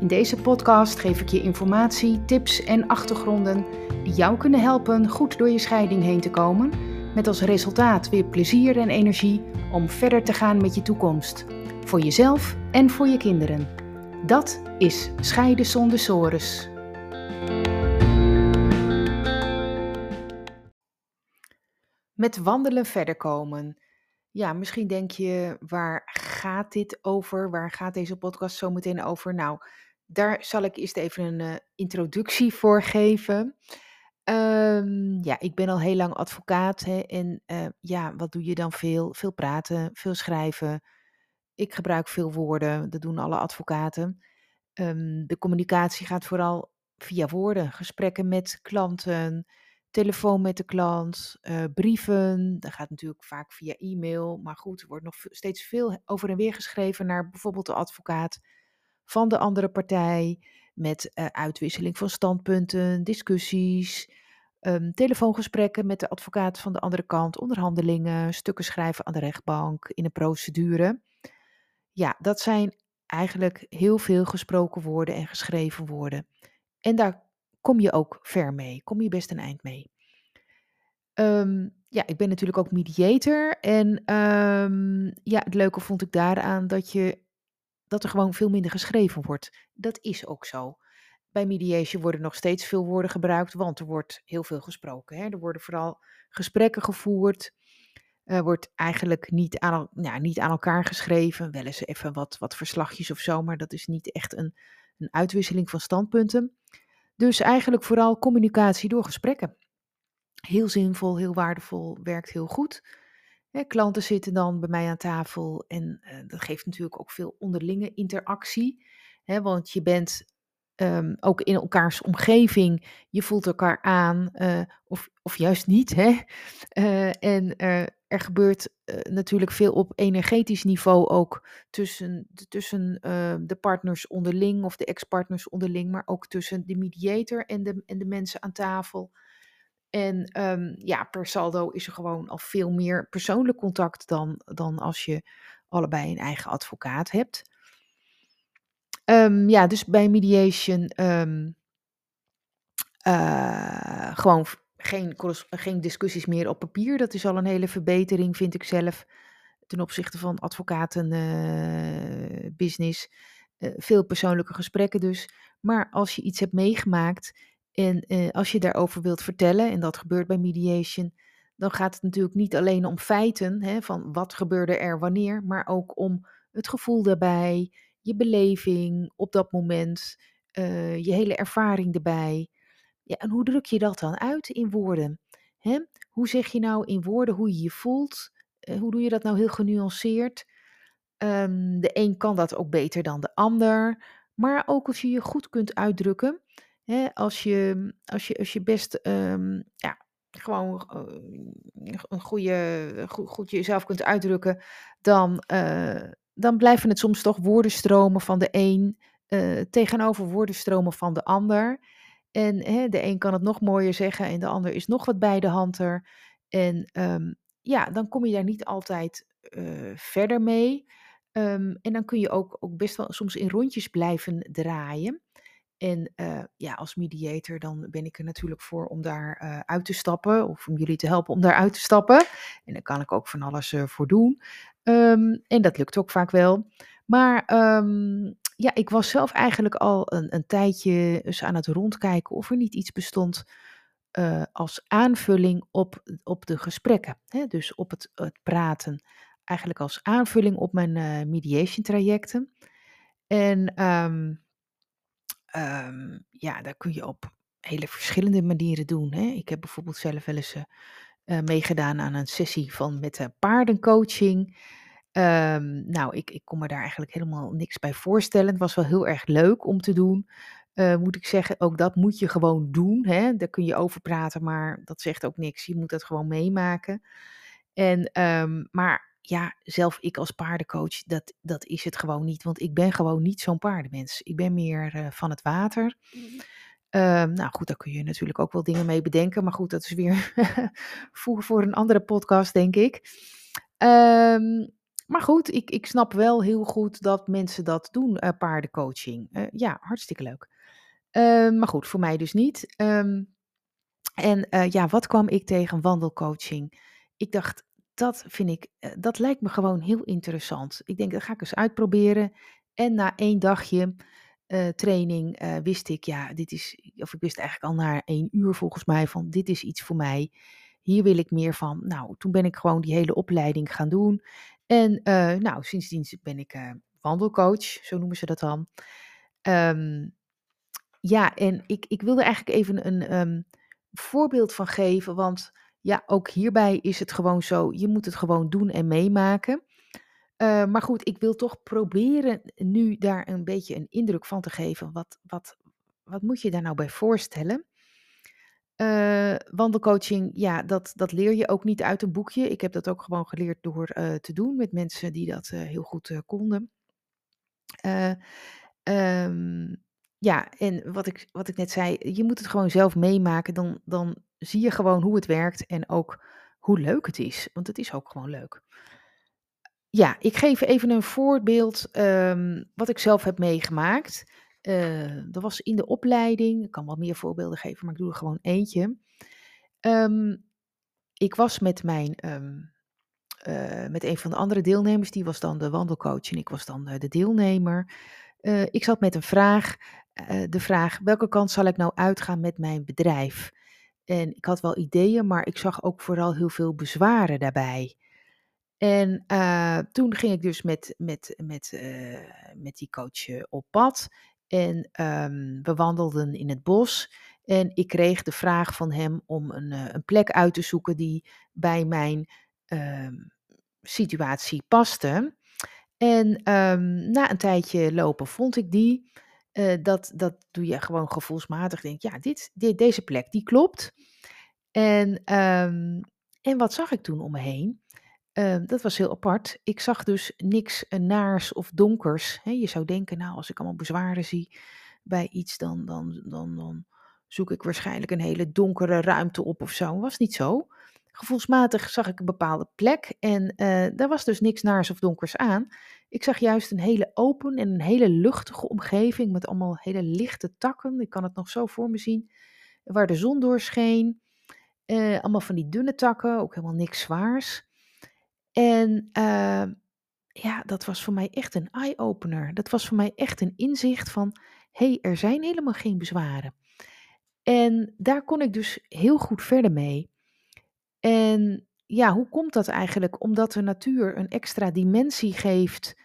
In deze podcast geef ik je informatie, tips en achtergronden die jou kunnen helpen goed door je scheiding heen te komen, met als resultaat weer plezier en energie om verder te gaan met je toekomst, voor jezelf en voor je kinderen. Dat is Scheiden zonder sores. Met wandelen verder komen. Ja, misschien denk je, waar gaat dit over? Waar gaat deze podcast zo meteen over? Nou, daar zal ik eerst even een uh, introductie voor geven. Um, ja, ik ben al heel lang advocaat hè, en uh, ja, wat doe je dan veel? Veel praten, veel schrijven. Ik gebruik veel woorden, dat doen alle advocaten. Um, de communicatie gaat vooral via woorden, gesprekken met klanten, telefoon met de klant, uh, brieven. Dat gaat natuurlijk vaak via e-mail, maar goed, er wordt nog steeds veel over en weer geschreven naar bijvoorbeeld de advocaat van de andere partij, met uh, uitwisseling van standpunten, discussies, um, telefoongesprekken met de advocaat van de andere kant, onderhandelingen, stukken schrijven aan de rechtbank, in een procedure. Ja, dat zijn eigenlijk heel veel gesproken woorden en geschreven woorden. En daar kom je ook ver mee, kom je best een eind mee. Um, ja, ik ben natuurlijk ook mediator. En um, ja, het leuke vond ik daaraan dat je dat er gewoon veel minder geschreven wordt. Dat is ook zo. Bij mediation worden nog steeds veel woorden gebruikt, want er wordt heel veel gesproken. Hè? Er worden vooral gesprekken gevoerd. Er wordt eigenlijk niet aan, niet aan elkaar geschreven. Wel eens even wat, wat verslagjes of zo, maar dat is niet echt een, een uitwisseling van standpunten. Dus eigenlijk vooral communicatie door gesprekken. Heel zinvol, heel waardevol, werkt heel goed klanten zitten dan bij mij aan tafel en uh, dat geeft natuurlijk ook veel onderlinge interactie. Hè, want je bent um, ook in elkaars omgeving, je voelt elkaar aan uh, of, of juist niet. Hè? Uh, en er gebeurt natuurlijk veel op energetisch niveau ook tussen, tussen de partners onderling of de ex-partners onderling, maar ook tussen de mediator en de, en de mensen aan tafel. En um, ja, per saldo is er gewoon al veel meer persoonlijk contact dan, dan als je allebei een eigen advocaat hebt. Um, ja, dus bij mediation um, uh, gewoon geen, geen discussies meer op papier. Dat is al een hele verbetering, vind ik zelf, ten opzichte van advocatenbusiness. Uh, uh, veel persoonlijke gesprekken dus. Maar als je iets hebt meegemaakt en eh, als je daarover wilt vertellen, en dat gebeurt bij mediation, dan gaat het natuurlijk niet alleen om feiten, hè, van wat gebeurde er wanneer, maar ook om het gevoel daarbij, je beleving op dat moment, uh, je hele ervaring erbij. Ja, en hoe druk je dat dan uit in woorden? Hè? Hoe zeg je nou in woorden hoe je je voelt? Uh, hoe doe je dat nou heel genuanceerd? Um, de een kan dat ook beter dan de ander, maar ook als je je goed kunt uitdrukken Hè, als je, als je, als je best um, ja, gewoon uh, een goede, goed, jezelf kunt uitdrukken, dan, uh, dan blijven het soms toch woordenstromen van de een uh, tegenover woordenstromen van de ander. En hè, de een kan het nog mooier zeggen en de ander is nog wat bij de hand er. En um, ja, dan kom je daar niet altijd verder mee. Um, en dan kun je ook, ook best wel soms in rondjes blijven draaien. En uh, ja, als mediator dan ben ik er natuurlijk voor om daar uh, uit te stappen. Of om jullie te helpen om daar uit te stappen. En daar kan ik ook van alles uh, voor doen. Um, en dat lukt ook vaak wel. Maar um, ja, ik was zelf eigenlijk al een, een tijdje eens aan het rondkijken of er niet iets bestond als aanvulling op, op de gesprekken. Hè? Dus op het, het praten. Eigenlijk als aanvulling op mijn mediation trajecten. En um, Um, ja, daar kun je op hele verschillende manieren doen. Hè. Ik heb bijvoorbeeld zelf wel eens uh, meegedaan aan een sessie van met uh, paardencoaching. Um, nou, ik, ik kon me daar eigenlijk helemaal niks bij voorstellen. Het was wel heel erg leuk om te doen. eh, moet ik zeggen, ook dat moet je gewoon doen. Hè? Daar kun je over praten, maar dat zegt ook niks. Je moet dat gewoon meemaken. En, ehm, maar ja, zelf ik als paardencoach, dat, dat is het gewoon niet. Want ik ben gewoon niet zo'n paardenmens. Ik ben meer eh, van het water. Ehm, nou goed, daar kun je natuurlijk ook wel dingen mee bedenken. Maar goed, dat is weer voor, voor een andere podcast, denk ik. Ehm, maar goed, ik, ik snap wel heel goed dat mensen dat doen, uh, paardencoaching. Uh, ja, hartstikke leuk. Ehm, maar goed, voor mij dus niet. en uh, ja, wat kwam ik tegen wandelcoaching? Ik dacht, dat vind ik, dat lijkt me gewoon heel interessant. Ik denk, dat ga ik eens uitproberen. En na één dagje uh, training uh, wist ik, ja, dit is, of ik wist eigenlijk al na één uur volgens mij van, dit is iets voor mij. Hier wil ik meer van. Nou, toen ben ik gewoon die hele opleiding gaan doen. En nou, sindsdien ben ik wandelcoach, zo noemen ze dat dan. Um, ja, en ik, ik wilde eigenlijk even een um, voorbeeld van geven, want ja, ook hierbij is het gewoon zo, je moet het gewoon doen en meemaken. Uh, maar goed, ik wil toch proberen nu daar een beetje een indruk van te geven. Wat, wat, wat moet je daar nou bij voorstellen? Uh, wandelcoaching, ja, dat, dat leer je ook niet uit een boekje. Ik heb dat ook gewoon geleerd door uh, te doen met mensen die dat heel goed konden. Um, ja, en wat ik, wat ik net zei, je moet het gewoon zelf meemaken. Dan, dan zie je gewoon hoe het werkt en ook hoe leuk het is. Want het is ook gewoon leuk. Ja, ik geef even een voorbeeld um, wat ik zelf heb meegemaakt. Uh, dat was in de opleiding. Ik kan wel meer voorbeelden geven, maar ik doe er gewoon eentje. Um, ik was met mijn um, uh, met een van de andere deelnemers, die was dan de wandelcoach en ik was dan de deelnemer. ik zat met een vraag, de vraag: welke kant zal ik nou uitgaan met mijn bedrijf? En ik had wel ideeën, maar ik zag ook vooral heel veel bezwaren daarbij. En uh, toen ging ik dus met, met, met, uh, met die coach uh, op pad. En um, we wandelden in het bos. En ik kreeg de vraag van hem om een, een plek uit te zoeken die bij mijn um, situatie paste. En um, na een tijdje lopen vond ik die. Dat, dat doe je gewoon gevoelsmatig. Denk, ja, dit, dit, deze plek die klopt. En, en wat zag ik toen om me heen? Uh, dat was heel apart. Ik zag dus niks naars of donkers. Je zou denken, nou, als ik allemaal bezwaren zie bij iets, dan, dan, dan, dan zoek ik waarschijnlijk een hele donkere ruimte op of zo. Was niet zo. Gevoelsmatig zag ik een bepaalde plek en uh, daar was dus niks naars of donkers aan. Ik zag juist een hele open en een hele luchtige omgeving met allemaal hele lichte takken. Ik kan het nog zo voor me zien, waar de zon doorscheen. Uh, allemaal van die dunne takken, ook helemaal niks zwaars. En uh, ja, dat was voor mij echt een eye-opener. Dat was voor mij echt een inzicht van, hey, er zijn helemaal geen bezwaren. En daar kon ik dus heel goed verder mee. En ja, hoe komt dat eigenlijk? Omdat de natuur een extra dimensie geeft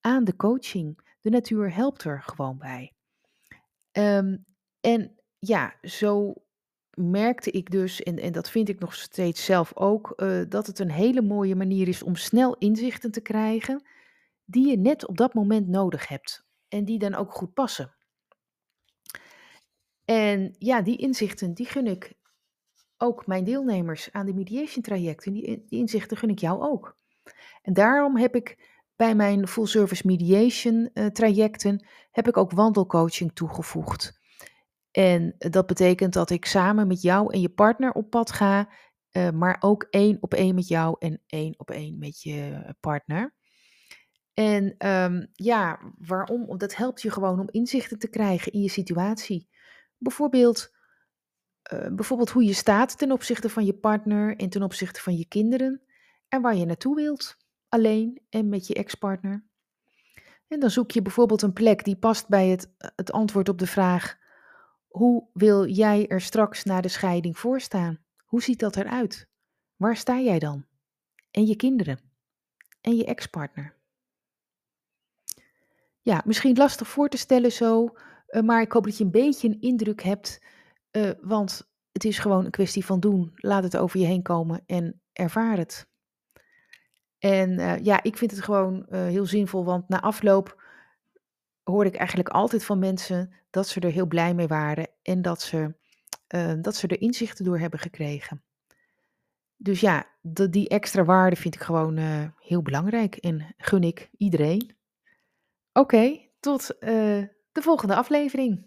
aan de coaching. De natuur helpt er gewoon bij. Um, en ja, zo merkte ik dus, en, en dat vind ik nog steeds zelf ook, uh, dat het een hele mooie manier is om snel inzichten te krijgen die je net op dat moment nodig hebt en die dan ook goed passen. En ja, die inzichten die gun ik ook mijn deelnemers aan de mediation trajecten. Die, inzichten gun ik jou ook. En daarom heb ik bij mijn full service mediation uh, trajecten heb ik ook wandelcoaching toegevoegd. En dat betekent dat ik samen met jou en je partner op pad ga, uh, maar ook één op één met jou en één op één met je partner. En um, ja, waarom? Dat helpt je gewoon om inzichten te krijgen in je situatie. Bijvoorbeeld, uh, bijvoorbeeld hoe je staat ten opzichte van je partner en ten opzichte van je kinderen. En waar je naartoe wilt, alleen en met je ex-partner. En dan zoek je bijvoorbeeld een plek die past bij het, het antwoord op de vraag: hoe wil jij er straks na de scheiding voor staan? Hoe ziet dat eruit? Waar sta jij dan? En je kinderen? En je ex-partner? Ja, misschien lastig voor te stellen zo, uh, maar ik hoop dat je een beetje een indruk hebt, uh, want het is gewoon een kwestie van doen. Laat het over je heen komen en ervaar het. En uh, ja, ik vind het gewoon heel zinvol, want na afloop hoorde ik eigenlijk altijd van mensen dat ze er heel blij mee waren en dat ze, eh, dat ze er inzichten door hebben gekregen. Dus ja, die extra waarde vind ik gewoon eh, heel belangrijk en gun ik iedereen. Oké, tot eh, de volgende aflevering.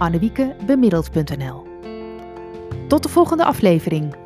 annewiekebemiddeld.nl. Tot de volgende aflevering.